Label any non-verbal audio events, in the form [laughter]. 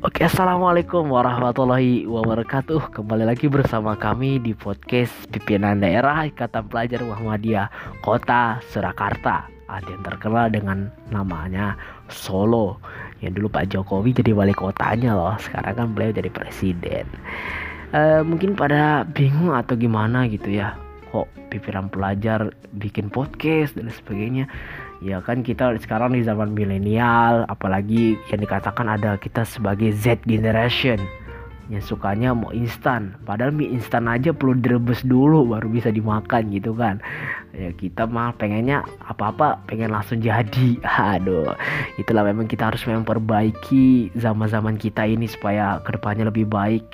Oke, assalamualaikum warahmatullahi wabarakatuh. Kembali lagi bersama kami di podcast pimpinan daerah Ikatan Pelajar Muhammadiyah Kota Surakarta. Ada yang terkenal dengan namanya Solo. Yang dulu Pak Jokowi jadi wali kotanya loh. Sekarang kan beliau jadi presiden. E, mungkin pada bingung atau gimana gitu ya. Kok pimpinan pelajar bikin podcast dan sebagainya ya kan kita sekarang di zaman milenial apalagi yang dikatakan ada kita sebagai Z generation. Yang sukanya mau instan. Padahal mie instan aja perlu direbus dulu baru bisa dimakan gitu kan. Ya kita mah pengennya apa-apa pengen langsung jadi. [laughs] Aduh itulah memang kita harus memperbaiki zaman-zaman kita ini supaya ke depannya lebih baik